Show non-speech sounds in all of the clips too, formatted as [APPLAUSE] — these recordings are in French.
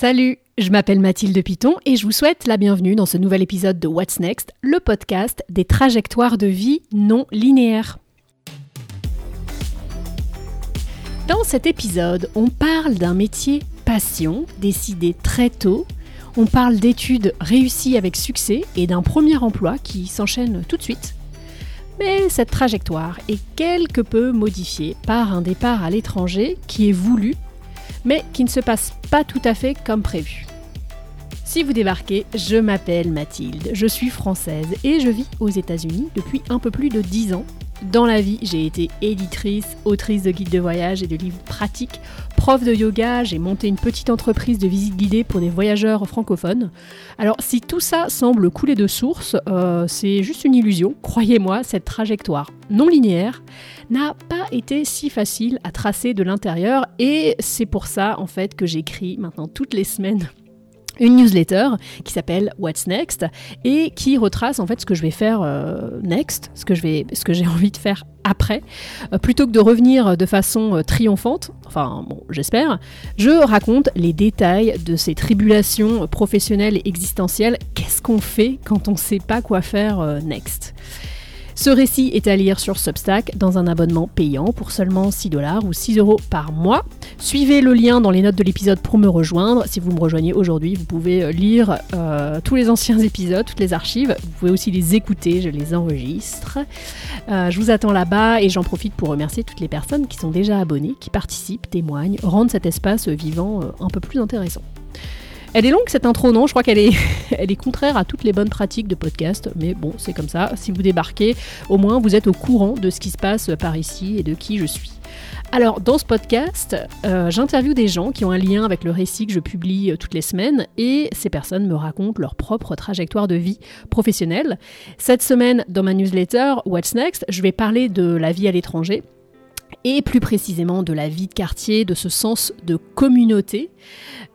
Salut, je m'appelle Mathilde Piton et je vous souhaite la bienvenue dans ce nouvel épisode de What's Next, le podcast des trajectoires de vie non linéaires. Dans cet épisode, on parle d'un métier passion décidé très tôt. On parle d'études réussies avec succès et d'un premier emploi qui s'enchaîne tout de suite. Mais cette trajectoire est quelque peu modifiée par un départ à l'étranger qui est voulu mais qui ne se passe pas tout à fait comme prévu. Si vous débarquez, je m'appelle Mathilde, je suis française et je vis aux États-Unis depuis un peu plus de 10 ans. Dans la vie, j'ai été éditrice, autrice de guides de voyage et de livres pratiques, prof de yoga, j'ai monté une petite entreprise de visite guidée pour des voyageurs francophones. Alors si tout ça semble couler de source, euh, c'est juste une illusion. Croyez-moi, cette trajectoire non linéaire n'a pas été si facile à tracer de l'intérieur et c'est pour ça en fait que j'écris maintenant toutes les semaines une newsletter qui s'appelle What's Next et qui retrace en fait ce que je vais faire euh, next, ce que j'ai [LAUGHS] envie de faire après, euh, plutôt que de revenir de façon euh, triomphante. Enfin, bon, j'espère. Je raconte les détails de ces tribulations professionnelles et existentielles. Qu'est-ce qu'on fait quand on ne sait pas quoi faire next? Ce récit est à lire sur Substack dans un abonnement payant pour seulement 6 dollars ou 6 euros par mois. Suivez le lien dans les notes de l'épisode pour me rejoindre. Si vous me rejoignez aujourd'hui, vous pouvez euh, lire euh, tous les anciens épisodes, toutes les archives. Vous pouvez aussi les écouter, je les enregistre. Euh, je vous attends là-bas et j'en profite pour remercier toutes les personnes qui sont déjà abonnées, qui participent, témoignent, rendent cet espace vivant un peu plus intéressant. Elle est longue cette intro, non? Je crois qu'elle est, [LAUGHS] elle est contraire à toutes les bonnes pratiques de podcast, mais bon, c'est comme ça. Si vous débarquez, au moins vous êtes au courant de ce qui se passe par ici et de qui je suis. Alors, dans ce podcast, euh, j'interviewe des gens qui ont un lien avec le récit que je publie euh, toutes les semaines et ces personnes me racontent leur propre trajectoire de vie professionnelle. Cette semaine, dans ma newsletter What's Next, je vais parler de la vie à l'étranger et plus précisément de la vie de quartier, de ce sens de communauté.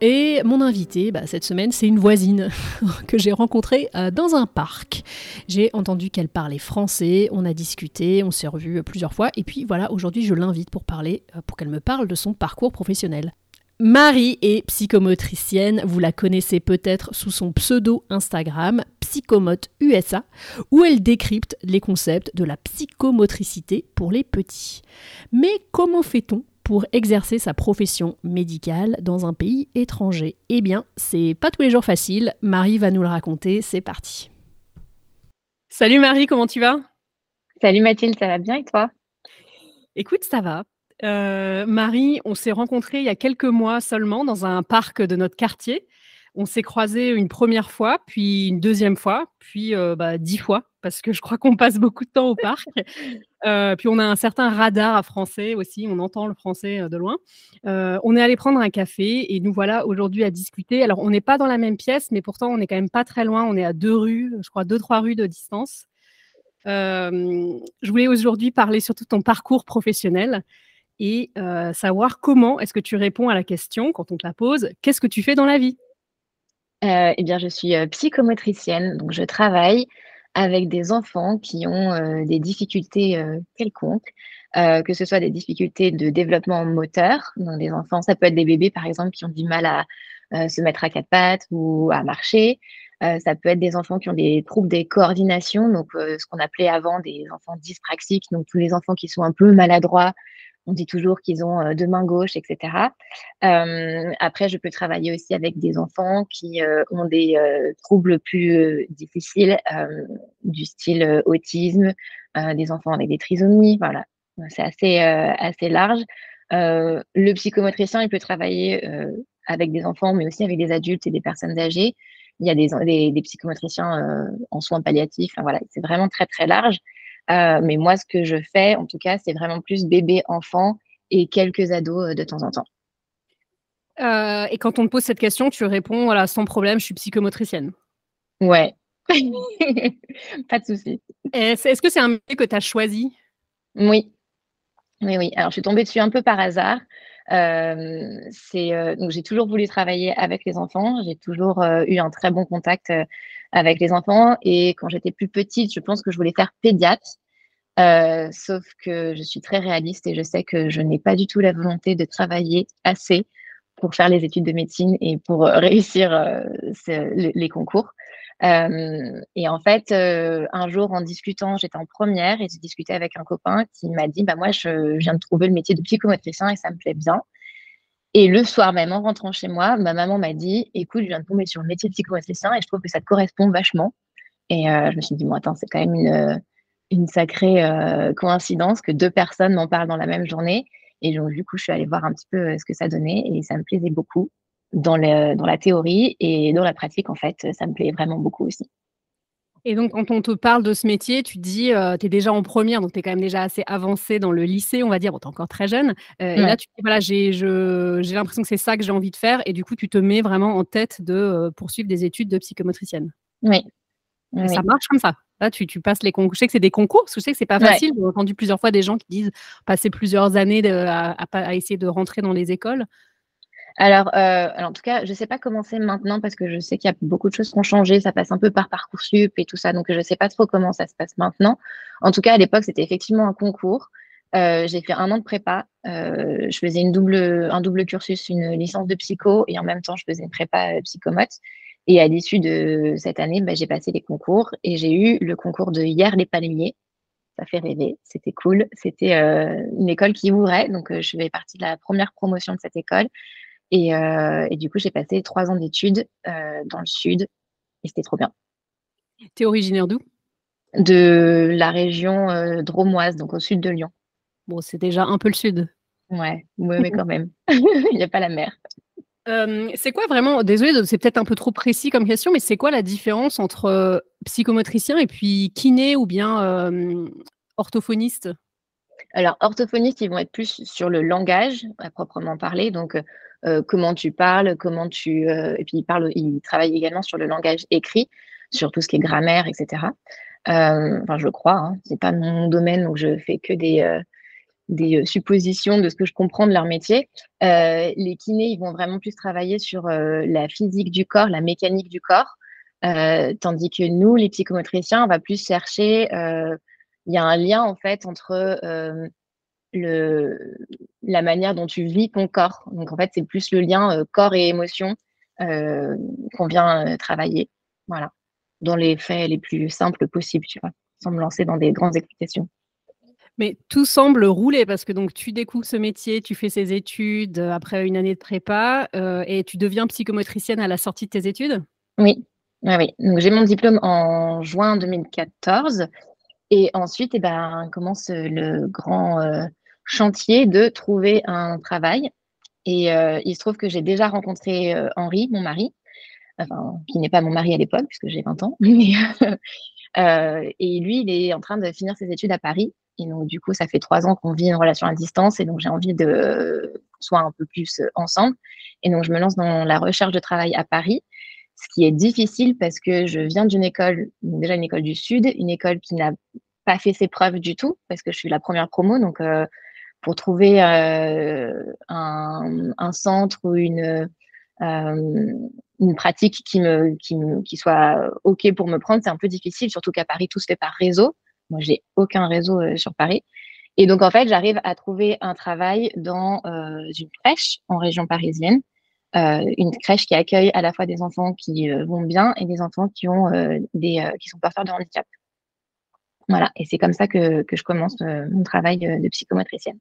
Et mon invité, bah, cette semaine, c'est une voisine [LAUGHS] que j'ai rencontrée euh, dans un parc. J'ai entendu qu'elle parlait français, on a discuté, on s'est revus plusieurs fois, et puis voilà, aujourd'hui je l'invite pour parler, euh, pour qu'elle me parle de son parcours professionnel. Marie est psychomotricienne, vous la connaissez peut-être sous son pseudo Instagram Psychomote USA, où elle décrypte les concepts de la psychomotricité pour les petits. Mais comment fait-on pour exercer sa profession médicale dans un pays étranger? Eh bien, c'est pas tous les jours facile. Marie va nous le raconter, c'est parti. Salut Marie, comment tu vas? Salut Mathilde, ça va bien et toi? Écoute, ça va. Euh, Marie, on s'est rencontrés il y a quelques mois seulement dans un parc de notre quartier. On s'est croisés une première fois, puis une deuxième fois, puis euh, bah, dix fois, parce que je crois qu'on passe beaucoup de temps au parc. [LAUGHS] Euh, puis on a un certain radar à français aussi, on entend le français de loin. on est allé prendre un café et nous voilà aujourd'hui à discuter. Alors on n'est pas dans la même pièce, mais pourtant on n'est quand même pas très loin. On est à deux rues, je crois deux, trois rues de distance. je voulais aujourd'hui parler surtout de ton parcours professionnel et savoir comment est-ce que tu réponds à la question quand on te la pose, qu'est-ce que tu fais dans la vie? Eh bien, je suis psychomotricienne, donc je travaille avec des enfants qui ont des difficultés quelconques, que ce soit des difficultés de développement moteur, dans des enfants, ça peut être des bébés par exemple qui ont du mal à se mettre à quatre pattes ou à marcher. ça peut être des enfants qui ont des troubles des coordinations, donc ce qu'on appelait avant des enfants dyspraxiques, donc tous les enfants qui sont un peu maladroits, on dit toujours qu'ils ont euh, deux mains gauches, etc. Euh, après, je peux travailler aussi avec des enfants qui euh, ont des troubles plus difficiles, du style autisme, des enfants avec des trisomies. Voilà, c'est assez, assez large. le psychomotricien, il peut travailler avec des enfants, mais aussi avec des adultes et des personnes âgées. Il y a des, des, psychomotriciens en soins palliatifs. voilà, c'est vraiment très, très large. Euh, mais moi, ce que je fais, en tout cas, c'est vraiment plus bébé, enfant et quelques ados euh, de temps en temps. Euh, et quand on te pose cette question, tu réponds voilà, sans problème, je suis psychomotricienne. Ouais, [LAUGHS] pas de souci. Est-ce que c'est un métier que tu as choisi? Oui. Oui, oui. Alors, je suis tombée dessus un peu par hasard. c'est donc j'ai toujours voulu travailler avec les enfants. J'ai toujours eu un très bon contact avec les enfants. Et quand j'étais plus petite, je pense que je voulais faire pédiatre. Euh, sauf que je suis très réaliste et je sais que je n'ai pas du tout la volonté de travailler assez pour faire les études de médecine et pour [LAUGHS] réussir les concours. et en fait, un jour, en discutant, j'étais en première et j'ai discuté avec un copain qui m'a dit bah, Moi, je viens de trouver le métier de psychomotricien et ça me plaît bien. Et le soir même, en rentrant chez moi, ma maman m'a dit Écoute, je viens de tomber sur le métier de psychomotricien et je trouve que ça correspond vachement. Et je me suis dit Bon, attends, c'est quand même une, une sacrée coïncidence que deux personnes m'en parlent dans la même journée. Et donc, du coup, je suis allée voir un petit peu ce que ça donnait et ça me plaisait beaucoup dans, dans la théorie et dans la pratique, en fait, ça me plaît vraiment beaucoup aussi. Et donc, quand on te parle de ce métier, tu dis, euh, tu es déjà en première, donc tu es quand même déjà assez avancé dans le lycée, on va dire, bon, tu es encore très jeune. Euh, et là, tu dis, voilà, j'ai l'impression que c'est ça que j'ai envie de faire. Et du coup, tu te mets vraiment en tête de euh, poursuivre des études de psychomotricienne. Oui. Ça marche comme ça. Là, tu, tu, passes les concours. Je sais que c'est des concours, parce que je sais que c'est pas facile. J'ai entendu plusieurs fois des gens qui disent passer plusieurs années à, essayer de rentrer dans les écoles. Alors, euh, en tout cas, je ne sais pas comment c'est maintenant parce que je sais qu'il y a beaucoup de choses qui ont changé. Ça passe un peu par Parcoursup et tout ça. Donc, je ne sais pas trop comment ça se passe maintenant. En tout cas, à l'époque, c'était effectivement un concours. Euh, j'ai fait un an de prépa. Euh, je faisais une double, un double cursus, une licence de psycho et en même temps, je faisais une prépa psychomote. Et à l'issue de cette année, bah, j'ai passé les concours et j'ai eu le concours de hier les palmiers. Ça fait rêver, c'était cool. C'était une école qui ouvrait, donc je fais partie de la première promotion de cette école. Euh, et, du coup, j'ai passé trois ans d'études euh, dans le sud et c'était trop bien. Tu es originaire d'où? De la région euh, dromoise, donc au sud de Lyon. Bon, c'est déjà un peu le sud. Ouais, mais quand même. [LAUGHS] Il n'y a pas la mer. c'est quoi vraiment, désolé, c'est peut-être un peu trop précis comme question, mais c'est quoi la différence entre psychomotricien et puis kiné ou bien orthophoniste? Alors, orthophonistes, ils vont être plus sur le langage à proprement parler. Donc, euh, comment tu parles, comment tu. Euh, et puis, il, parle, il travaille également sur le langage écrit, sur tout ce qui est grammaire, etc. Euh, enfin, je crois, hein, c'est pas mon domaine, donc je fais que des, des suppositions de ce que je comprends de leur métier. les kinés, ils vont vraiment plus travailler sur la physique du corps, la mécanique du corps, tandis que nous, les psychomotriciens, on va plus chercher. Il y a un lien en fait entre le, la manière dont tu vis ton corps. Donc, en fait, c'est plus le lien euh, corps et émotion euh, qu'on vient euh, travailler. Voilà. Dans les faits les plus simples possibles, tu vois, sans me lancer dans des grandes explications. Mais tout semble rouler parce que donc tu découvres ce métier, tu fais ces études après une année de prépa et tu deviens psychomotricienne à la sortie de tes études? Oui, oui, oui. Donc j'ai mon diplôme en juin 2014 et ensuite, eh ben, commence le grand chantier de trouver un travail. Et euh, il se trouve que j'ai déjà rencontré euh, Henri, mon mari, enfin, qui n'est pas mon mari à l'époque, puisque j'ai 20 ans. [LAUGHS] Euh, et lui, il est en train de finir ses études à Paris. Et donc, du coup, ça fait trois ans qu'on vit une relation à distance. Et donc, j'ai envie de soit un peu plus ensemble. Et donc, je me lance dans la recherche de travail à Paris, ce qui est difficile parce que je viens d'une école, déjà une école du Sud, une école qui n'a pas fait ses preuves du tout, parce que je suis la première promo. Donc, pour trouver euh, un, centre ou une, euh, une pratique qui, me, qui, soit OK pour me prendre, c'est un peu difficile, surtout qu'à Paris, tout se fait par réseau. Moi, j'ai aucun réseau euh, sur Paris. Et donc, en fait, j'arrive à trouver un travail dans une crèche en région parisienne, une crèche qui accueille à la fois des enfants qui vont bien et des enfants qui, ont, des, qui sont porteurs de handicap. Voilà, et c'est comme ça que, que je commence mon travail de psychomotricienne.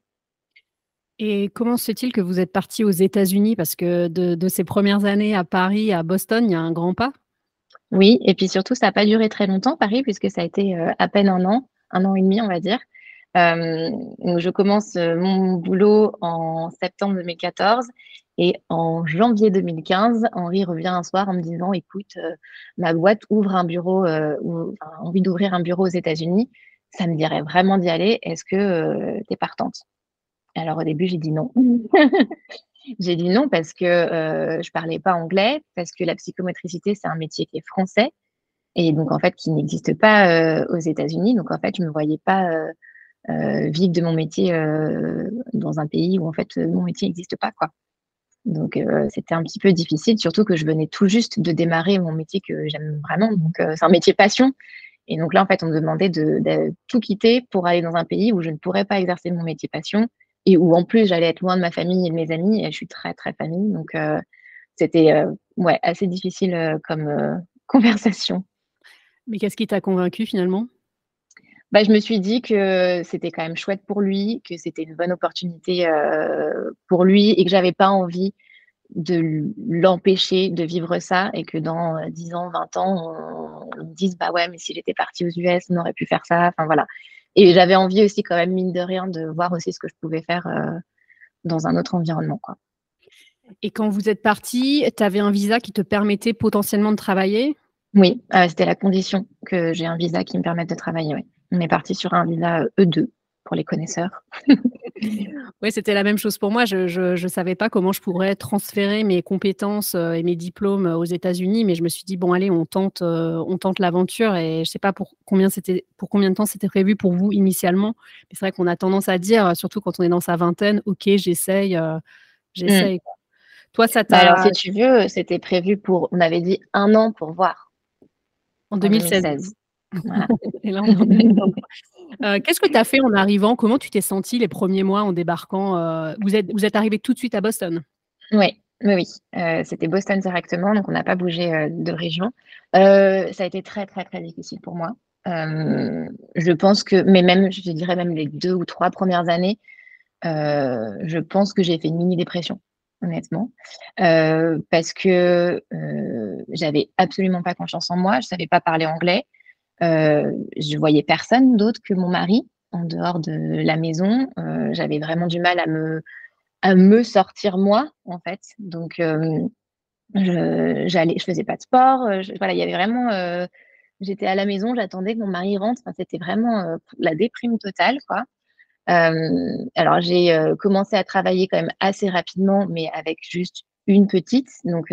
Et comment se fait-il que vous êtes parti aux États-Unis? Parce que de, ces premières années à Paris, à Boston, il y a un grand pas. Oui, et puis surtout, ça n'a pas duré très longtemps, Paris, puisque ça a été euh, à peine un an, un an et demi, on va dire. Euh, je commence euh, mon boulot en septembre 2014 et en janvier 2015, Henri revient un soir en me disant Écoute, ma boîte ouvre un bureau, ou, envie d'ouvrir un bureau aux États-Unis. Ça me dirait vraiment d'y aller. Est-ce que tu es partante? Alors au début, j'ai dit non. [LAUGHS] j'ai dit non parce que euh, je parlais pas anglais, parce que la psychomotricité, c'est un métier qui est français et donc en fait qui n'existe pas euh, aux États-Unis. Donc en fait, je me voyais pas euh, euh vivre de mon métier euh, dans un pays où en fait mon métier n'existe pas quoi. Donc c'était un petit peu difficile, surtout que je venais tout juste de démarrer mon métier que j'aime vraiment. Donc c'est un métier passion. Et donc là, en fait, on me demandait de, tout quitter pour aller dans un pays où je ne pourrais pas exercer mon métier passion et où en plus j'allais être loin de ma famille et de mes amis. Et je suis très très famille, donc c'était ouais assez difficile comme [LAUGHS] conversation. Mais qu'est-ce qui t'a convaincu finalement? Bah, je me suis dit que c'était quand même chouette pour lui, que c'était une bonne opportunité pour lui et que j'avais pas envie de l'empêcher de vivre ça et que dans 10 ans, 20 ans, on, me dise bah ouais, mais si j'étais partie aux US, on aurait pu faire ça. Enfin voilà. Et j'avais envie aussi quand même mine de rien de voir aussi ce que je pouvais faire dans un autre environnement quoi. Et quand vous êtes parti, tu avais un visa qui te permettait potentiellement de travailler? Oui, c'était la condition que j'ai un visa qui me permette de travailler. Oui. On est parti sur un visa E2 euh, pour les connaisseurs. [LAUGHS] oui, c'était la même chose pour moi. Je ne savais pas comment je pourrais transférer mes compétences euh, et mes diplômes aux États-Unis, mais je me suis dit bon allez, on tente, euh, on tente l'aventure et je ne sais pas pour combien c'était, pour combien de temps c'était prévu pour vous initialement. Mais c'est vrai qu'on a tendance à dire, surtout quand on est dans sa vingtaine, ok, j'essaye, j'essaye. Mmh. Toi, ça bah, t'a. alors, si tu veux, c'était prévu pour, on avait dit un an pour voir. En 2016. [LAUGHS] Euh, qu'est-ce que tu as fait en arrivant? Comment tu t'es senti les premiers mois en débarquant euh, vous, êtes, vous êtes arrivé tout de suite à Boston? Oui, oui. Euh, c'était Boston directement, donc on n'a pas bougé de région. ça a été très, très, très difficile pour moi. je pense que, mais même, je dirais même les deux ou trois premières années, je pense que j'ai fait une mini-dépression honnêtement, parce que j'avais absolument pas confiance en moi, je savais pas parler anglais, euh, je voyais personne d'autre que mon mari en dehors de la maison. j'avais vraiment du mal à me à me sortir moi en fait. Donc je j'allais, je faisais pas de sport. voilà, il y avait vraiment j'étais à la maison, j'attendais que mon mari rentre. c'était vraiment la déprime totale, quoi. alors j'ai commencé à travailler quand même assez rapidement, mais avec juste une petite. Donc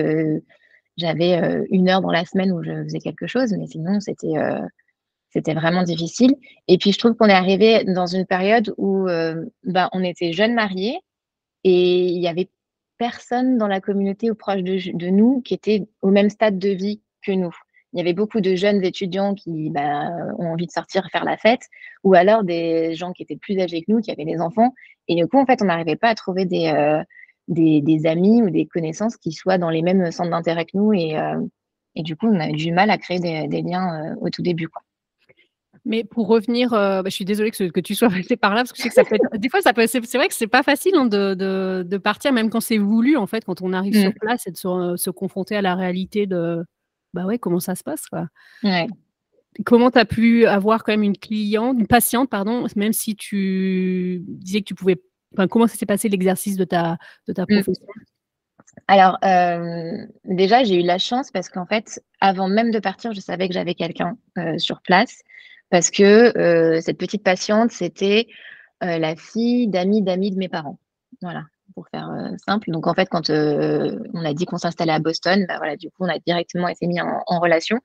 j'avais une heure dans la semaine où je faisais quelque chose, mais sinon c'était vraiment difficile. Et puis je trouve qu'on est arrivé dans une période où ben, on était jeunes mariés et il y avait personne dans la communauté ou proche de, nous qui était au même stade de vie que nous il y avait beaucoup de jeunes étudiants qui bah, ont envie de sortir faire la fête, ou alors des gens qui étaient plus âgés que nous, qui avaient des enfants. Et du coup, en fait, on n'arrivait pas à trouver des, des, amis ou des connaissances qui soient dans les mêmes centres d'intérêt que nous. Et, euh, et, du coup, on a eu du mal à créer des, liens euh, au tout début. Quoi. Mais pour revenir, bah, je suis désolée que, que, tu sois passé par là, parce que je sais que ça peut des fois, ça peut, c'est, vrai que c'est pas facile hein, de, de, de, partir, même quand c'est voulu, en fait, quand on arrive sur mmh. place et de se, se confronter à la réalité de, bah ouais, comment ça se passe quoi. Comment tu as pu avoir quand même une cliente, une patiente, pardon, même si tu disais que tu pouvais. Enfin, comment ça s'est passé l'exercice de ta, de ta mmh. profession? Alors, euh, déjà, j'ai eu la chance parce qu'en fait, avant même de partir, je savais que j'avais quelqu'un euh, sur place parce que euh, cette petite patiente, c'était la fille d'amis d'amis de mes parents. Voilà pour faire simple. Donc en fait, quand on a dit qu'on s'installait à Boston, bah, voilà, du coup, on a directement été mis en, relation.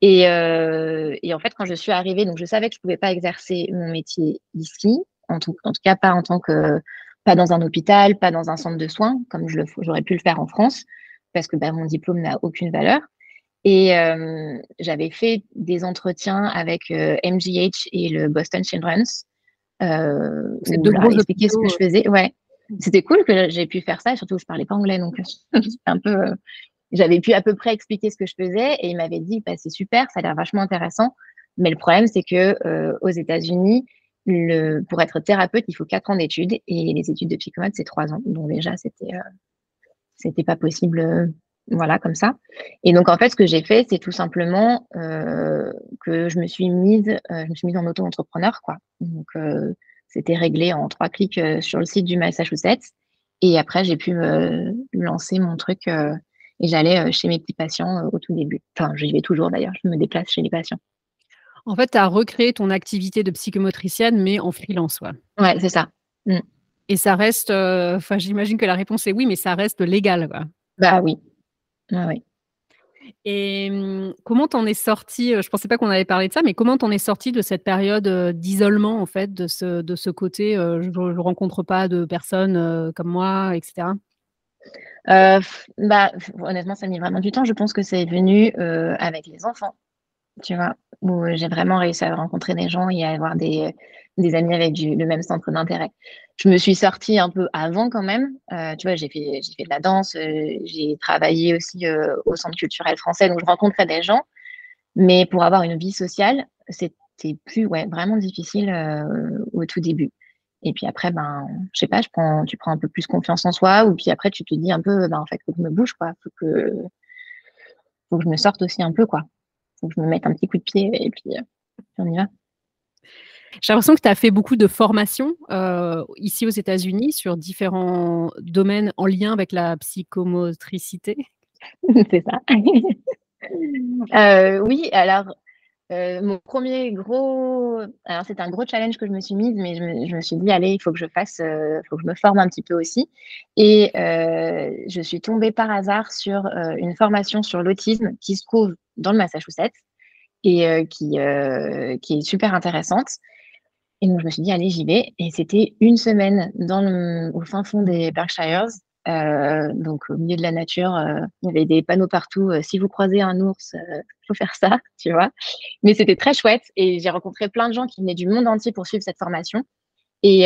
Et, et, en fait, quand je suis arrivée, donc je savais que je ne pouvais pas exercer mon métier ici, en tout, en tout, cas pas en tant que pas dans un hôpital, pas dans un centre de soins, comme j'aurais pu le faire en France, parce que bah, mon diplôme n'a aucune valeur. Et j'avais fait des entretiens avec MGH et le Boston Children's. Euh, C'est deux gros expliquer ce que je faisais. Ouais c'était cool que j'ai pu faire ça, surtout que je parlais pas anglais, donc [LAUGHS] un peu, euh, j'avais pu à peu près expliquer ce que je faisais et il m'avait dit, bah, c'est super, ça a l'air vachement intéressant, mais le problème c'est que euh, aux États-Unis, pour être thérapeute, il faut quatre ans d'études et les études de psychomote c'est trois ans, donc déjà c'était, euh, c'était pas possible, voilà comme ça. Et donc en fait, ce que j'ai fait, c'est tout simplement que je me suis mise, je me suis mise en auto-entrepreneur, quoi. Donc c'était réglé en trois clics euh, sur le site du Massachusetts. Et après, j'ai pu me lancer mon truc euh, et j'allais euh, chez mes petits patients au tout début. Enfin, j'y vais toujours d'ailleurs, je me déplace chez les patients. En fait, tu as recréé ton activité de psychomotricienne, mais en freelance. Ouais, ouais c'est ça. Mm. Et ça reste, enfin, j'imagine que la réponse est oui, mais ça reste légal. Quoi. Bah oui. Ah, oui. Et mmh, comment t'en es sorti Je pensais pas qu'on avait parlé de ça, mais comment t'en es sorti de cette période d'isolement en fait, de ce, de ce côté je ne rencontre pas de personnes comme moi, etc. bah, honnêtement, ça a mis vraiment du temps. Je pense que c'est venu avec les enfants. Tu vois, où j'ai vraiment réussi à rencontrer des gens et à avoir des, des amis avec du, le même centre d'intérêt. Je me suis sortie un peu avant quand même. Euh, tu vois, j'ai fait, j'ai fait de la danse, euh, j'ai travaillé aussi euh, au centre culturel français, donc je rencontrais des gens. Mais pour avoir une vie sociale, c'était plus ouais, vraiment difficile au tout début. Et puis après, ben, je sais pas, je prends, tu prends un peu plus confiance en soi, ou puis après, tu te dis un peu, ben, en fait, faut que je me bouge, quoi. Faut que, faut que je me sorte aussi un peu, quoi. Faut que je me mette un petit coup de pied, et puis, on y va. J'ai l'impression que tu as fait beaucoup de formations euh, ici aux États-Unis sur différents domaines en lien avec la psychomotricité. [LAUGHS] C'est ça. [LAUGHS] Euh, oui, alors euh, mon premier gros, alors c'est un gros challenge que je me suis mise, mais je me, suis dit allez, il faut que je fasse, il faut que je me forme un petit peu aussi. Et je suis tombée par hasard sur une formation sur l'autisme qui se trouve dans le Massachusetts et qui, qui est super intéressante. Et donc, je me suis dit, allez, j'y vais. Et c'était une semaine dans au fin fond des Berkshires, euh, donc au milieu de la nature. Euh, il y avait des panneaux partout. Euh, si vous croisez un ours, il [LAUGHS] faut faire ça, tu vois. Mais c'était très chouette. Et j'ai rencontré plein de gens qui venaient du monde entier pour suivre cette formation. Et,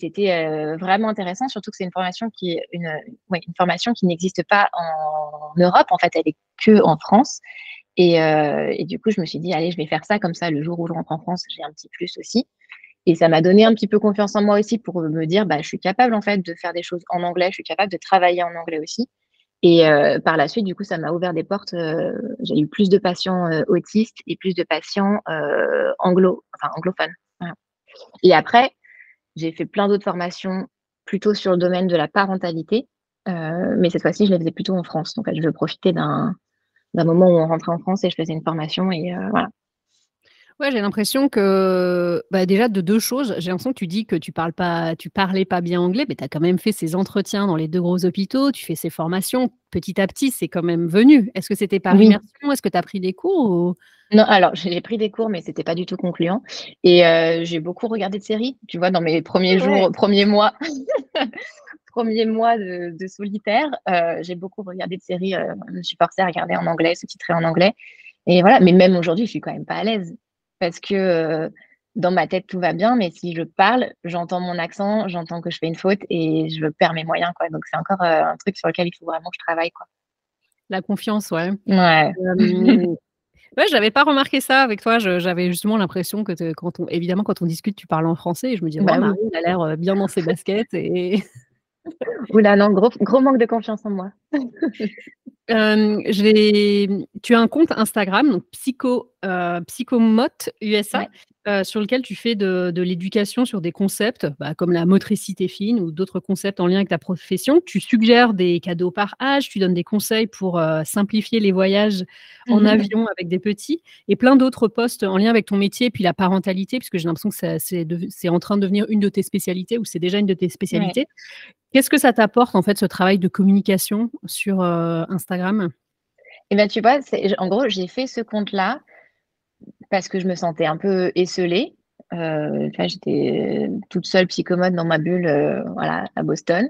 c'était vraiment intéressant, surtout que c'est une formation qui une, formation qui n'existe pas en Europe. En fait, elle est que en France. Euh, et, du coup, je me suis dit, allez, je vais faire ça comme ça. Le jour où je rentre en France, j'ai un petit plus aussi. Et ça m'a donné un petit peu confiance en moi aussi pour me dire, bah, je suis capable en fait de faire des choses en anglais, je suis capable de travailler en anglais aussi. Et euh, par la suite, du coup, ça m'a ouvert des portes. Euh, j'ai eu plus de patients euh, autistes et plus de patients euh, anglo, enfin anglophones. Et après, j'ai fait plein d'autres formations plutôt sur le domaine de la parentalité, mais cette fois-ci, je les faisais plutôt en France. Donc, je veux profiter d'un moment où on rentrait en France et je faisais une formation et euh, voilà. Ouais, j'ai l'impression que bah déjà de deux choses. J'ai l'impression que tu dis que tu parles pas, tu parlais pas bien anglais, mais tu as quand même fait ces entretiens dans les deux gros hôpitaux, tu fais ces formations. Petit à petit, c'est quand même venu. Est-ce que c'était par immersion? Est-ce que tu as pris des cours Non, alors j'ai pris des cours, mais c'était pas du tout concluant. Et euh, j'ai beaucoup regardé de séries. Tu vois, dans mes premiers jours, premiers mois, [LAUGHS] premiers mois de, solitaire, euh, j'ai beaucoup regardé de séries. Euh, je me suis forcée à regarder en anglais, sous-titré en anglais. Et voilà, mais même aujourd'hui, je suis quand même pas à l'aise parce que euh, dans ma tête, tout va bien, mais si je parle, j'entends mon accent, j'entends que je fais une faute et je perds mes moyens. Quoi. Donc, c'est encore un truc sur lequel il faut vraiment que je travaille. Quoi. La confiance, ouais. Ouais. Ouais, j'avais pas remarqué ça avec toi. J'avais justement l'impression que quand on, évidemment, quand on discute, tu parles en français. Et je me dis, bah, Marie, elle a l'air bien dans ses baskets. Et Oula, non, gros, gros manque de confiance en moi. [LAUGHS] Euh, tu as un compte Instagram, donc Psycho, euh, Psychomote USA, euh, sur lequel tu fais de, l'éducation sur des concepts bah, comme la motricité fine ou d'autres concepts en lien avec ta profession. Tu suggères des cadeaux par âge, tu donnes des conseils pour simplifier les voyages en mmh avion avec des petits et plein d'autres postes en lien avec ton métier, puis la parentalité, puisque j'ai l'impression que c'est en train de devenir une de tes spécialités ou c'est déjà une de tes spécialités. Qu'est-ce que ça t'apporte en fait ce travail de communication sur euh, Instagram? Eh bien, tu vois, en gros, j'ai fait ce compte-là parce que je me sentais un peu esselée. Euh, j'étais toute seule psychomode dans ma bulle euh, voilà, à Boston.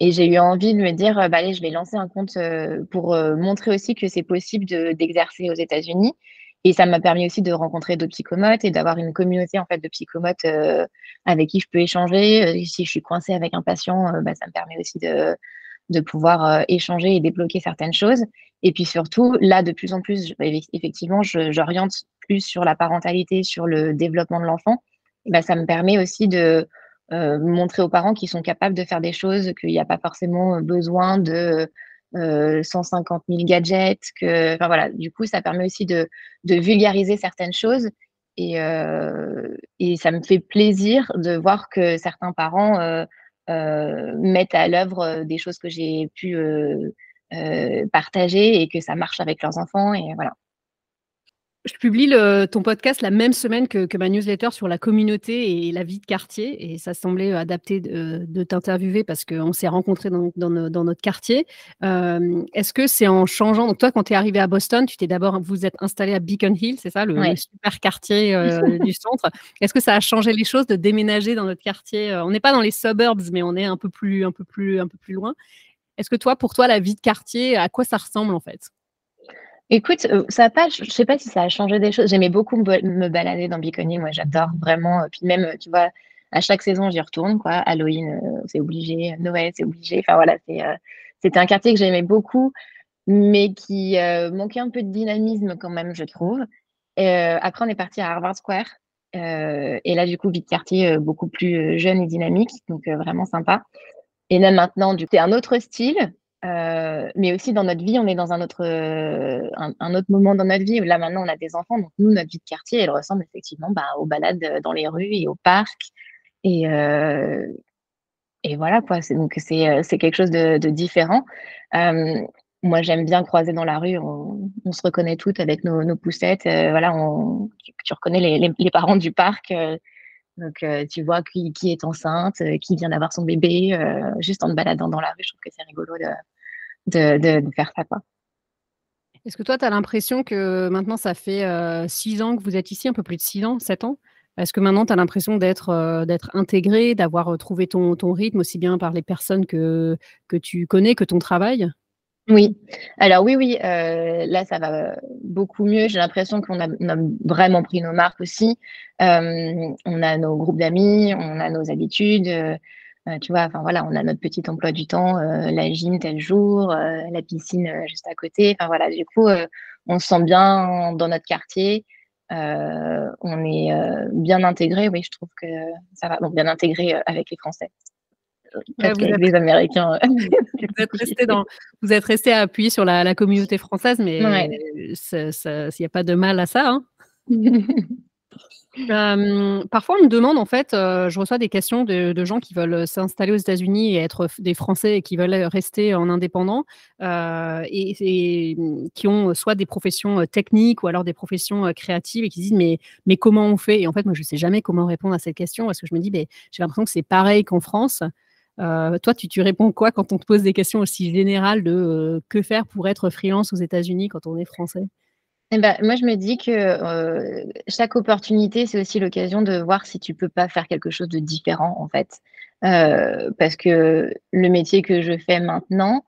Et j'ai eu envie de me dire, bah, allez, je vais lancer un compte pour montrer aussi que c'est possible d'exercer aux États-Unis et ça m'a permis aussi de rencontrer d'autres psychomotes et d'avoir une communauté en fait de psychomotes euh, avec qui je peux échanger. Euh, si je suis coincée avec un patient, euh, bah, ça me permet aussi de, de pouvoir échanger et débloquer certaines choses. Et puis surtout, là, de plus en plus, effectivement, j'oriente plus sur la parentalité, sur le développement de l'enfant. Bah, ça me permet aussi de montrer aux parents qu'ils sont capables de faire des choses, qu'il n'y a pas forcément besoin de 150 000 gadgets. Que, voilà, du coup, ça permet aussi de, vulgariser certaines choses. Et, euh, et, ça me fait plaisir de voir que certains parents euh, euh, mettent à l'œuvre des choses que j'ai pu partager et que ça marche avec leurs enfants. Et voilà. Je publie le, ton podcast la même semaine que, que, ma newsletter sur la communauté et la vie de quartier. Et ça semblait adapté de, de t'interviewer parce qu'on s'est rencontrés dans, dans, dans, notre quartier. Euh, Est-ce que c'est en changeant? Donc, toi, quand tu es arrivé à Boston, tu t'es d'abord, vous êtes installé à Beacon Hill, c'est ça, le, super quartier euh, [LAUGHS] du centre. Est-ce que ça a changé les choses de déménager dans notre quartier? Euh, On n'est pas dans les suburbs, mais on est un peu plus, un peu plus, un peu plus loin. Est-ce que toi, pour toi, la vie de quartier, à quoi ça ressemble en fait? Écoute, ça a pas je sais pas si ça a changé des choses. J'aimais beaucoup me balader dans Bicony, moi j'adore vraiment, puis même, tu vois, à chaque saison, j'y retourne quoi. Halloween, c'est obligé, Noël, c'est obligé. Enfin voilà, c'était un quartier que j'aimais beaucoup, mais qui, manquait un peu de dynamisme quand même, je trouve. après on est parti à Harvard Square, et là du coup, vie de quartier, beaucoup plus, jeune et dynamique, donc vraiment sympa. Et là maintenant, du coup, c'est un autre style, euh, mais aussi dans notre vie, on est dans un autre, euh, un, autre moment dans notre vie. Là, maintenant, on a des enfants. Donc, nous, notre vie de quartier, elle ressemble effectivement bah, aux balades euh, dans les rues et au parc. Et, et voilà, quoi. Donc, c'est quelque chose de, différent. moi, j'aime bien croiser dans la rue. On, se reconnaît toutes avec nos, poussettes. voilà, tu, reconnais les, les, parents du parc. donc, tu vois qui, qui, est enceinte, qui vient d'avoir son bébé, juste en te baladant dans la rue. Je trouve que c'est rigolo de, de, faire ça. Quoi. Est-ce que toi, tu as l'impression que maintenant, ça fait euh, six ans que vous êtes ici, un peu plus de six ans, sept ans? Est-ce que maintenant, tu as l'impression d'être euh, d'être intégré, d'avoir euh, trouvé ton, ton, rythme aussi bien par les personnes que, que tu connais que ton travail? Oui, alors oui, oui, là ça va beaucoup mieux. J'ai l'impression qu'on a, a, vraiment pris nos marques aussi. on a nos groupes d'amis, on a nos habitudes. Euh, tu vois, enfin voilà, on a notre petit emploi du temps, euh, la gym tel jour, euh, la piscine juste à côté. Enfin voilà, du coup, on se sent bien dans notre quartier. on est bien intégré, oui, je trouve que ça va. Bon, bien intégré avec les Français. Ouais, vous êtes... les Américains. [LAUGHS] [LAUGHS] vous, êtes resté dans, vous êtes resté à appuyer sur la, communauté française, mais il n'y a pas de mal à ça. Hein [LAUGHS] parfois, on me demande, en fait, je reçois des questions de, gens qui veulent s'installer aux États-Unis et être des Français et qui veulent rester en indépendant et, mmh, qui ont soit des professions techniques ou alors des professions créatives et qui disent mais, mais comment on fait? Et en fait, moi, je ne sais jamais comment répondre à cette question parce que je me dis, j'ai l'impression que c'est pareil qu'en France. toi, tu, tu, réponds quoi quand on te pose des questions aussi générales de que faire pour être freelance aux États-Unis quand on est français? Eh ben, moi, je me dis que euh, chaque opportunité, c'est aussi l'occasion de voir si tu peux pas faire quelque chose de différent, en fait. Euh, parce que le métier que je fais maintenant,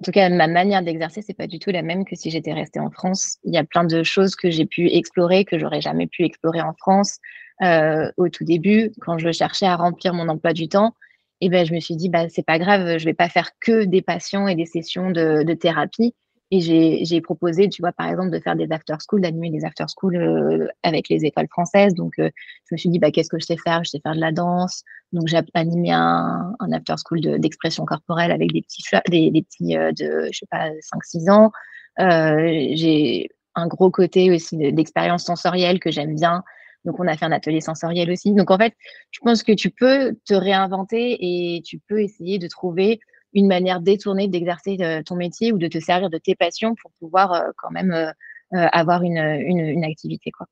en tout cas, ma manière d'exercer, c'est pas du tout la même que si j'étais restée en France. Il y a plein de choses que j'ai pu explorer que j'aurais jamais pu explorer en France. Euh, au tout début, quand je cherchais à remplir mon emploi du temps, et eh ben, je me suis dit, bah, c'est pas grave, je vais pas faire que des patients et des sessions de thérapie. Et j'ai proposé, tu vois, par exemple, de faire des after school, d'animer des after school euh, avec les écoles françaises. Donc, euh, je me suis dit, bah, qu'est-ce que je sais faire? Je sais faire de la danse. Donc, j'ai animé un, un, after school d'expression corporelle avec des petits, des, petits euh, de, je sais pas, 5-6 ans. j'ai un gros côté aussi d'expérience sensorielle que j'aime bien. Donc, on a fait un atelier sensoriel aussi. Donc, en fait, je pense que tu peux te réinventer et tu peux essayer de trouver une manière détournée d'exercer euh, ton métier ou de te servir de tes passions pour pouvoir euh, quand même euh, avoir une, une, activité. Quoi.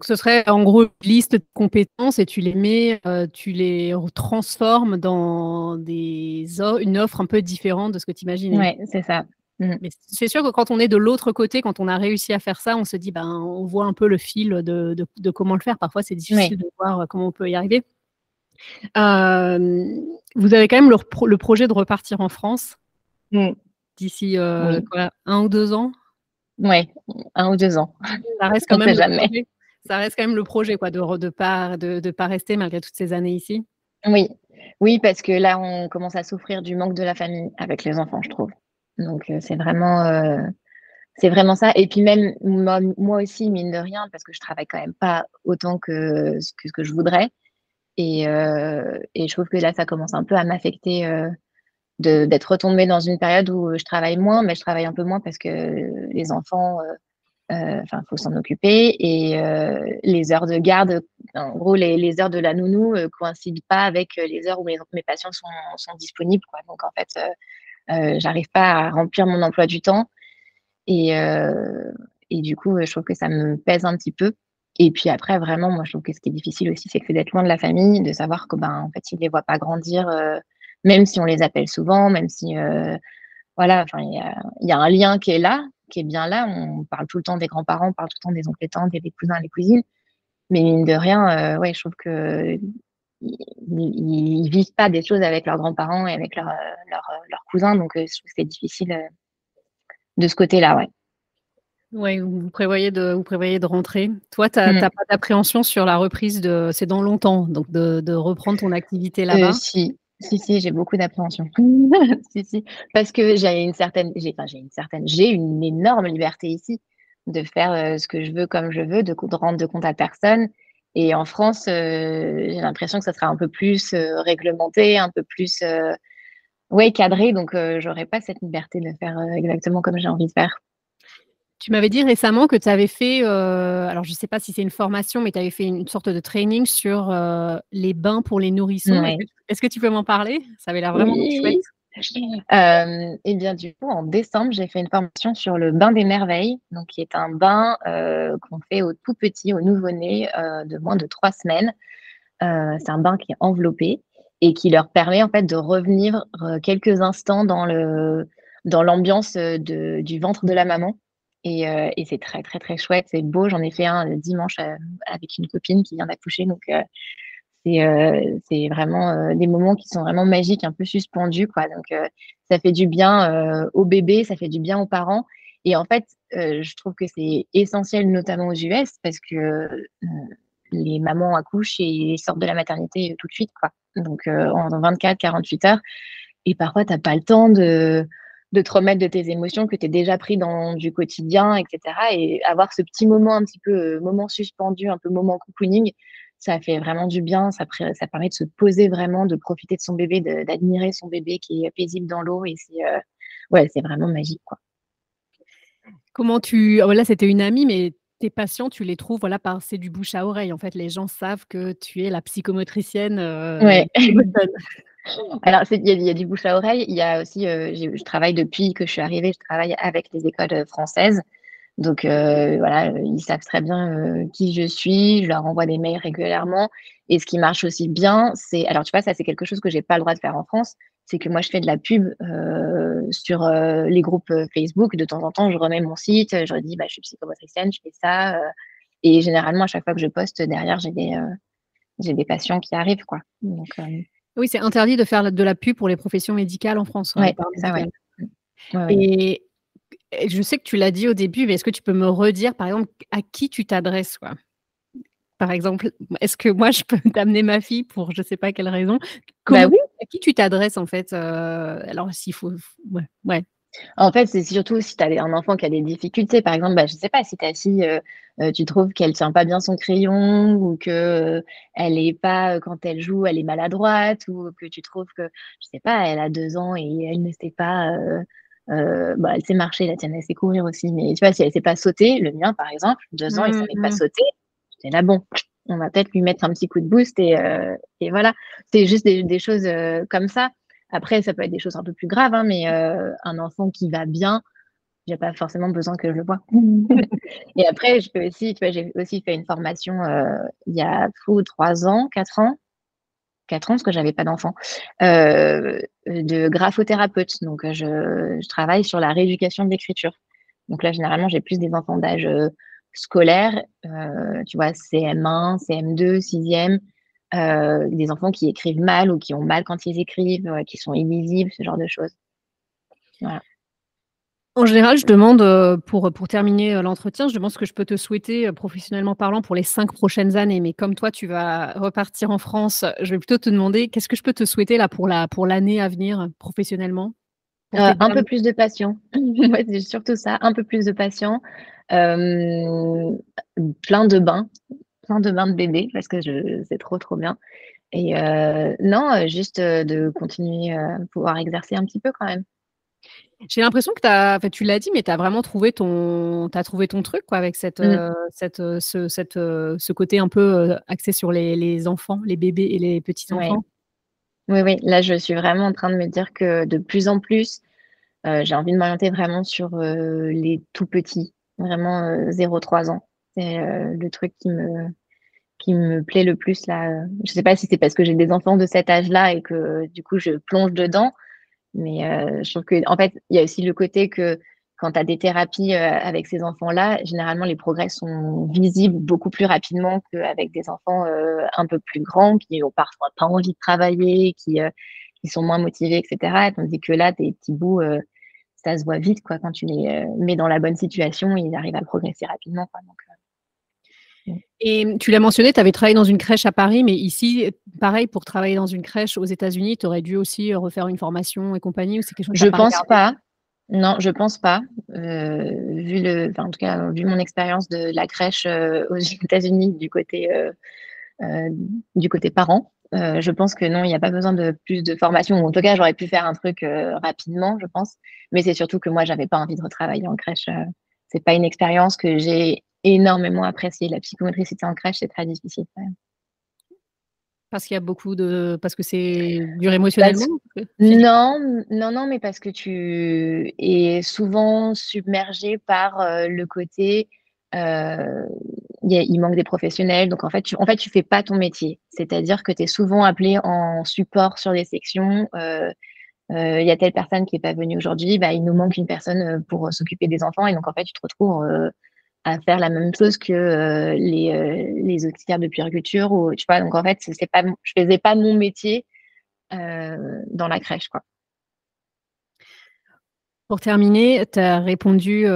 ce serait en gros une liste de compétences et tu les mets, tu les transformes dans des une offre un peu différente de ce que tu imaginais. Oui, c'est ça. Mmh. Mais c'est sûr que quand on est de l'autre côté, quand on a réussi à faire ça, on se dit, ben, on voit un peu le fil de, de, comment le faire. Parfois, c'est difficile de voir comment on peut y arriver. Euh, vous avez quand même le, projet de repartir en France mm. d'ici euh, un ou deux ans? Oui, un ou deux ans. Ça reste [LAUGHS] quand, même, jamais. Le ça reste quand même le projet quoi, de ne de pas, de, de pas rester malgré toutes ces années ici? Oui. oui, parce que là, on commence à souffrir du manque de la famille avec les enfants, je trouve. Donc, euh, c'est vraiment, c'est vraiment ça. Et puis même moi, aussi, mine de rien, parce que je travaille quand même pas autant que, que ce que je voudrais. Et, euh, et, je trouve que là, ça commence un peu à m'affecter euh, d'être retombée dans une période où je travaille moins, mais je travaille un peu moins parce que les enfants, euh, enfin, faut s'en occuper. Et les heures de garde, en gros, les, les heures de la nounou coïncident pas avec les heures où mes, mes patients sont, sont, disponibles. Donc, en fait, j'arrive pas à remplir mon emploi du temps. Et, et du coup, je trouve que ça me pèse un petit peu. Et puis après, vraiment, moi, je trouve que ce qui est difficile aussi, c'est que d'être loin de la famille, de savoir que, ben, en fait, ils ne les voient pas grandir, euh, même si on les appelle souvent, même si, euh, voilà, enfin, il y a, un lien qui est là, qui est bien là. On parle tout le temps des grands-parents, on parle tout le temps des oncles et tantes, des cousins des cousines. Mais mine de rien, euh, je trouve que ils, vivent pas des choses avec leurs grands-parents et avec leurs leur, leur cousins, donc je trouve que c'est difficile de ce côté-là, ouais. Oui, vous prévoyez de vous prévoyez de rentrer. Toi, tu as mmh. pas d'appréhension sur la reprise de c'est dans longtemps, donc de reprendre ton activité là-bas? si, si, si, j'ai beaucoup d'appréhension. [LAUGHS] Si, si, parce que j'ai une certaine j'ai enfin, j'ai une certaine j'ai une énorme liberté ici de faire, ce que je veux comme je veux, de de rendre de compte à personne et en France, j'ai l'impression que ça sera un peu plus, réglementé, un peu plus, ouais, cadré donc j'aurais pas cette liberté de faire, exactement comme j'ai envie de faire. Tu m'avais dit récemment que tu avais fait, euh, alors je ne sais pas si c'est une formation, mais tu avais fait une sorte de training sur euh, les bains pour les nourrissons. Est-ce que, tu peux m'en parler? Ça avait l'air vraiment chouette. Euh, et bien du coup, en décembre, j'ai fait une formation sur le bain des merveilles, donc qui est un bain qu'on fait aux tout petits, aux nouveau-nés de moins de trois semaines. c'est un bain qui est enveloppé et qui leur permet en fait de revenir quelques instants dans le dans l'ambiance du ventre de la maman. Euh, et, c'est très, très, très chouette. C'est beau. J'en ai fait un dimanche euh, avec une copine qui vient d'accoucher. Donc, euh, c'est vraiment des moments qui sont vraiment magiques, un peu suspendus. Quoi. Donc, ça fait du bien au bébé, ça fait du bien aux parents. Et en fait, je trouve que c'est essentiel, notamment aux US, parce que les mamans accouchent et sortent de la maternité tout de suite. Quoi. Donc, en 24, 48 heures. Et parfois, tu n'as pas le temps de de te remettre de tes émotions que tu es déjà pris dans du quotidien, etc. Et avoir ce petit moment un petit peu, euh, moment suspendu, un peu moment cocooning, ça fait vraiment du bien. Ça, ça permet de se poser vraiment, de profiter de son bébé, d'admirer son bébé qui est paisible dans l'eau. Et c'est euh, ouais, c'est vraiment magique. Quoi. Comment tu. Oh, là, c'était une amie, mais tes patients, tu les trouves voilà, par c'est du bouche à oreille. En fait, les gens savent que tu es la psychomotricienne. Euh, ouais. [LAUGHS] [LAUGHS] Alors, il y, a du bouche à oreille. Il y a aussi, euh, je travaille depuis que je suis arrivée, je travaille avec les écoles euh, françaises. Donc, euh, voilà, ils savent très bien qui je suis. Je leur envoie des mails régulièrement. Et ce qui marche aussi bien, c'est, alors tu vois, ça c'est quelque chose que j'ai pas le droit de faire en France. C'est que moi, je fais de la pub sur les groupes Facebook. De temps en temps, je remets mon site. Je dis, bah, je suis psychomotricienne, je fais ça. et généralement, à chaque fois que je poste, derrière, j'ai des, patients qui arrivent, quoi. Oui, c'est interdit de faire de la pub pour les professions médicales en France. Hein, ça, Et, je sais que tu l'as dit au début, mais est-ce que tu peux me redire, par exemple, à qui tu t'adresses Par exemple, est-ce que moi, je peux [LAUGHS] t'amener ma fille pour je ne sais pas quelle raison? Bah oui. À qui tu t'adresses, en fait euh, Alors, s'il faut... ouais. En fait, c'est surtout si tu as un enfant qui a des difficultés. Par exemple, bah, je ne sais pas si ta fille, euh, euh, tu trouves qu'elle tient pas bien son crayon ou que euh, elle est pas quand elle joue, elle est maladroite ou que tu trouves que, je sais pas, elle a deux ans et elle ne sait pas, bah, elle sait marcher, la tienne, elle sait courir aussi. Mais tu vois, si elle sait pas sauter, le mien, par exemple, deux ans, il savait pas mmh, mmh. sauter. C'est là, bon, on va peut-être lui mettre un petit coup de boost et, et voilà. C'est juste des, des choses comme ça. Après, ça peut être des choses un peu plus graves, hein, mais euh, un enfant qui va bien, j'ai pas forcément besoin que je le vois. [LAUGHS] et après, je peux aussi, tu vois, j'ai aussi fait une formation euh, il y a trois ans, quatre ans, quatre ans parce que j'avais pas d'enfant, euh, de graphothérapeute. Donc, je, je, travaille sur la rééducation de l'écriture. Donc là, généralement, j'ai plus des enfants d'âge scolaire, tu vois, CM1, CM2, 6e, euh, des enfants qui écrivent mal ou qui ont mal quand ils écrivent, euh, qui sont illisibles, ce genre de choses. En général, je demande, euh, pour, pour terminer l'entretien, je demande ce que je peux te souhaiter professionnellement parlant pour les cinq prochaines années. Mais comme toi, tu vas repartir en France, je vais plutôt te demander qu'est-ce que je peux te souhaiter là pour la pour l'année à venir professionnellement? Un peu plus de passion. [LAUGHS] c'est surtout ça, un peu plus de passion. plein de bains, plein de bains de bébé parce que c'est trop, trop bien. Et euh, non, euh, juste euh, de continuer à pouvoir exercer un petit peu quand même. J'ai l'impression que tu as, tu l'as dit, mais tu as vraiment trouvé ton, as trouvé ton truc quoi, avec cette, mmh. cette, ce, cette, ce côté un peu axé sur les, les, enfants, les bébés et les petits-enfants. Oui. oui, là, je suis vraiment en train de me dire que de plus en plus, j'ai envie de m'orienter vraiment sur les tout petits, vraiment 0-3 ans. C'est euh, le truc qui me, qui me plaît le plus là. Je sais pas si c'est parce que j'ai des enfants de cet âge-là et que du coup je plonge dedans, mais euh, je trouve que en fait il y a aussi le côté que quand tu as des thérapies euh, avec ces enfants-là, généralement les progrès sont visibles beaucoup plus rapidement qu'avec des enfants un peu plus grands qui ont parfois pas envie de travailler, qui, qui sont moins motivés, etc. Tandis que là, des petits bouts, ça se voit vite quoi. Quand tu les mets dans la bonne situation, ils arrivent à progresser rapidement. Et tu l'as mentionné, tu avais travaillé dans une crèche à Paris, mais ici, pareil, pour travailler dans une crèche aux États-Unis, tu aurais dû aussi refaire une formation et compagnie ou c'est quelque chose Je pense pas. Non, je pense pas. vu le, en tout cas, vu mon expérience de la crèche aux [LAUGHS] États-Unis du côté du côté parent, je pense que non, il n'y a pas besoin de plus de formation. En tout cas, j'aurais pu faire un truc rapidement, je pense. Mais c'est surtout que moi, j'avais pas envie de retravailler en crèche. c'est pas une expérience que j'ai énormément appréciée. La psychomotricité en crèche, c'est très difficile. Parce qu'il y a beaucoup de. Parce que c'est dur émotionnellement Non, non, non, mais parce que tu es souvent submergé par le côté. il manque des professionnels. Donc, en fait, tu en fait, tu fais pas ton métier. C'est-à-dire que tu es souvent appelé en support sur des sections. Il y a telle personne qui n'est pas venue aujourd'hui, bah, il nous manque une personne pour s'occuper des enfants. Et donc, en fait, tu te retrouves à faire la même chose que euh, les, euh, les auxiliaires de puériculture ou tu vois donc en fait c'est pas je faisais pas mon métier euh, dans la crèche quoi. Pour terminer tu as répondu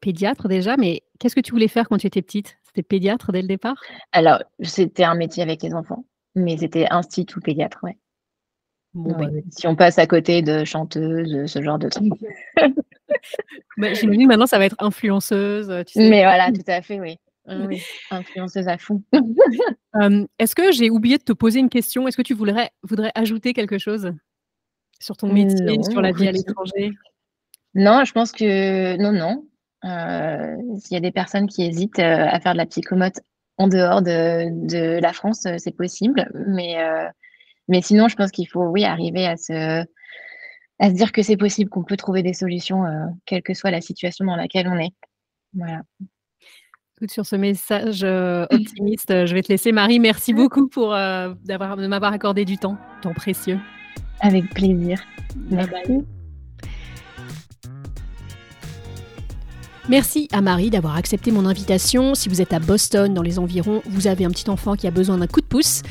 pédiatre déjà mais qu'est-ce que tu voulais faire quand tu étais petite? C'était pédiatre dès le départ? Alors c'était un métier avec les enfants mais c'était institut pédiatre ouais bah, si on passe à côté de chanteuse, ce genre de trucs. [LAUGHS] bah, J'imagine maintenant ça va être influenceuse. Mais voilà, tout à fait, oui. [LAUGHS] oui influenceuse à fond. [LAUGHS] Est-ce que j'ai oublié de te poser une question? Est-ce que tu voudrais, voudrais ajouter quelque chose sur ton métier, sur la vie à l'étranger? Non, je pense que non, non. Euh, s'il y a des personnes qui hésitent euh, à faire de la psychomote en dehors de, de la France, euh, c'est possible. Mais mais sinon, je pense qu'il faut, oui, arriver à se, à se dire que c'est possible, qu'on peut trouver des solutions, euh, quelle que soit la situation dans laquelle on est. Voilà. Sur ce message euh, optimiste, je vais te laisser. Marie, merci beaucoup pour euh, d'avoir, de m'avoir accordé du temps, temps précieux. Avec plaisir. Merci. Merci à Marie d'avoir accepté mon invitation. Si vous êtes à Boston, dans les environs, vous avez un petit enfant qui a besoin d'un coup de pouce.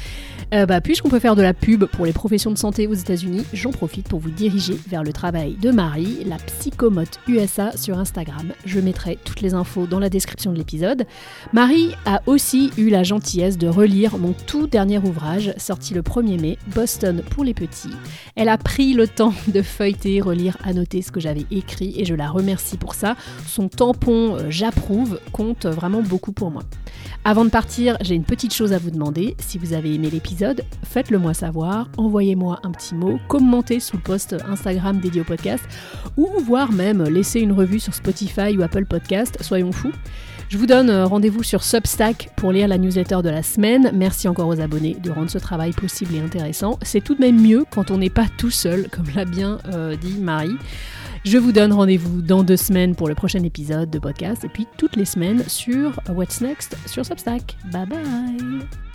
Euh, bah, puisqu'on peut faire de la pub pour les professions de santé aux États-Unis, j'en profite pour vous diriger vers le travail de Marie, la psychomote USA sur Instagram. Je mettrai toutes les infos dans la description de l'épisode. Marie a aussi eu la gentillesse de relire mon tout dernier ouvrage, sorti le 1er mai, Boston pour les petits. Elle a pris le temps de feuilleter, relire, annoter ce que j'avais écrit et je la remercie pour ça. Son tampon euh, j'approuve compte vraiment beaucoup pour moi. Avant de partir, j'ai une petite chose à vous demander. Si vous avez aimé l'épisode, faites-le moi savoir, envoyez-moi un petit mot, commentez sous le post Instagram dédié au podcast, ou voire même laissez une revue sur Spotify ou Apple Podcast, soyons fous. Je vous donne euh, rendez-vous sur Substack pour lire la newsletter de la semaine. Merci encore aux abonnés de rendre ce travail possible et intéressant. C'est tout de même mieux quand on n'est pas tout seul, comme l'a bien euh, dit Marie. Je vous donne rendez-vous dans deux semaines pour le prochain épisode de podcast et puis toutes les semaines sur What's Next sur Substack. Bye bye